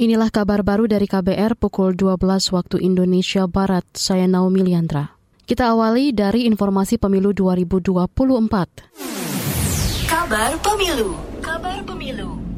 Inilah kabar baru dari KBR pukul 12 waktu Indonesia Barat. Saya Naomi Liandra. Kita awali dari informasi pemilu 2024. Kabar Pemilu. Kabar Pemilu.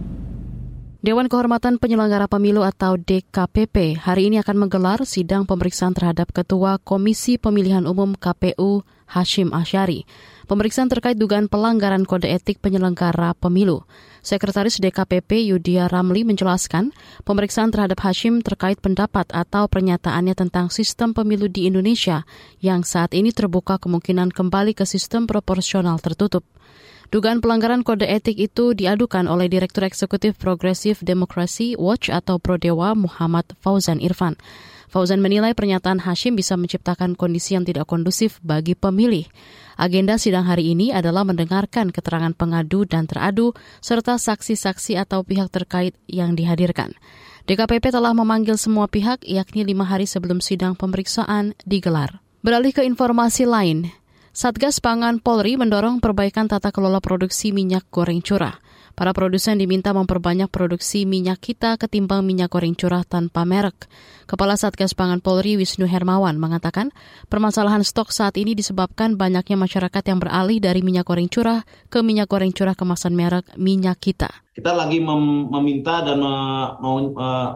Dewan Kehormatan Penyelenggara Pemilu atau DKPP hari ini akan menggelar sidang pemeriksaan terhadap Ketua Komisi Pemilihan Umum KPU Hashim Asyari. Pemeriksaan terkait dugaan pelanggaran kode etik penyelenggara pemilu. Sekretaris DKPP Yudia Ramli menjelaskan, pemeriksaan terhadap Hashim terkait pendapat atau pernyataannya tentang sistem pemilu di Indonesia yang saat ini terbuka kemungkinan kembali ke sistem proporsional tertutup. Dugaan pelanggaran kode etik itu diadukan oleh Direktur Eksekutif Progresif Demokrasi Watch atau Prodewa Muhammad Fauzan Irfan. Fauzan menilai pernyataan Hashim bisa menciptakan kondisi yang tidak kondusif bagi pemilih. Agenda sidang hari ini adalah mendengarkan keterangan pengadu dan teradu, serta saksi-saksi atau pihak terkait yang dihadirkan. DKPP telah memanggil semua pihak, yakni lima hari sebelum sidang pemeriksaan digelar. Beralih ke informasi lain, Satgas Pangan Polri mendorong perbaikan tata kelola produksi minyak goreng curah. Para produsen diminta memperbanyak produksi minyak kita ketimbang minyak goreng curah tanpa merek. Kepala Satgas Pangan Polri Wisnu Hermawan mengatakan, permasalahan stok saat ini disebabkan banyaknya masyarakat yang beralih dari minyak goreng curah ke minyak goreng curah kemasan merek minyak kita. Kita lagi mem meminta dan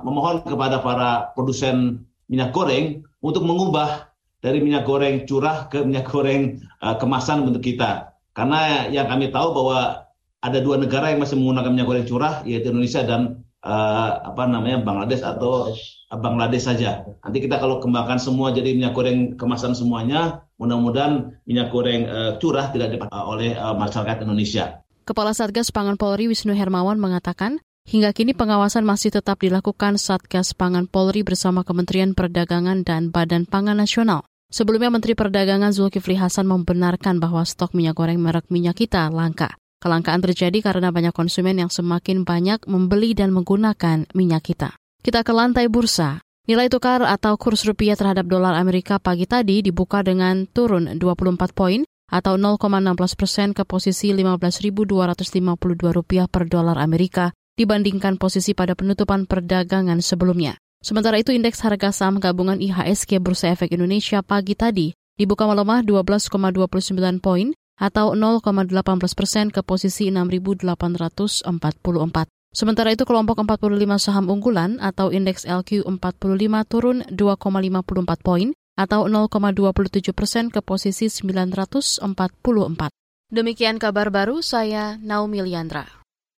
memohon kepada para produsen minyak goreng untuk mengubah dari minyak goreng curah ke minyak goreng uh, kemasan untuk kita. Karena yang kami tahu bahwa ada dua negara yang masih menggunakan minyak goreng curah, yaitu Indonesia dan uh, apa namanya Bangladesh atau Bangladesh saja. Nanti kita kalau kembangkan semua jadi minyak goreng kemasan semuanya, mudah-mudahan minyak goreng uh, curah tidak dipakai oleh uh, masyarakat Indonesia. Kepala Satgas Pangan Polri Wisnu Hermawan mengatakan, Hingga kini pengawasan masih tetap dilakukan Satgas Pangan Polri bersama Kementerian Perdagangan dan Badan Pangan Nasional. Sebelumnya Menteri Perdagangan Zulkifli Hasan membenarkan bahwa stok minyak goreng merek minyak kita langka. Kelangkaan terjadi karena banyak konsumen yang semakin banyak membeli dan menggunakan minyak kita. Kita ke lantai bursa. Nilai tukar atau kurs rupiah terhadap dolar Amerika pagi tadi dibuka dengan turun 24 poin atau 0,16 persen ke posisi 15.252 rupiah per dolar Amerika dibandingkan posisi pada penutupan perdagangan sebelumnya. Sementara itu indeks harga saham gabungan IHSG Bursa Efek Indonesia pagi tadi dibuka melemah 12,29 poin atau 0,18 persen ke posisi 6.844. Sementara itu kelompok 45 saham unggulan atau indeks LQ45 turun 2,54 poin atau 0,27 persen ke posisi 944. Demikian kabar baru saya Naomi Liandra.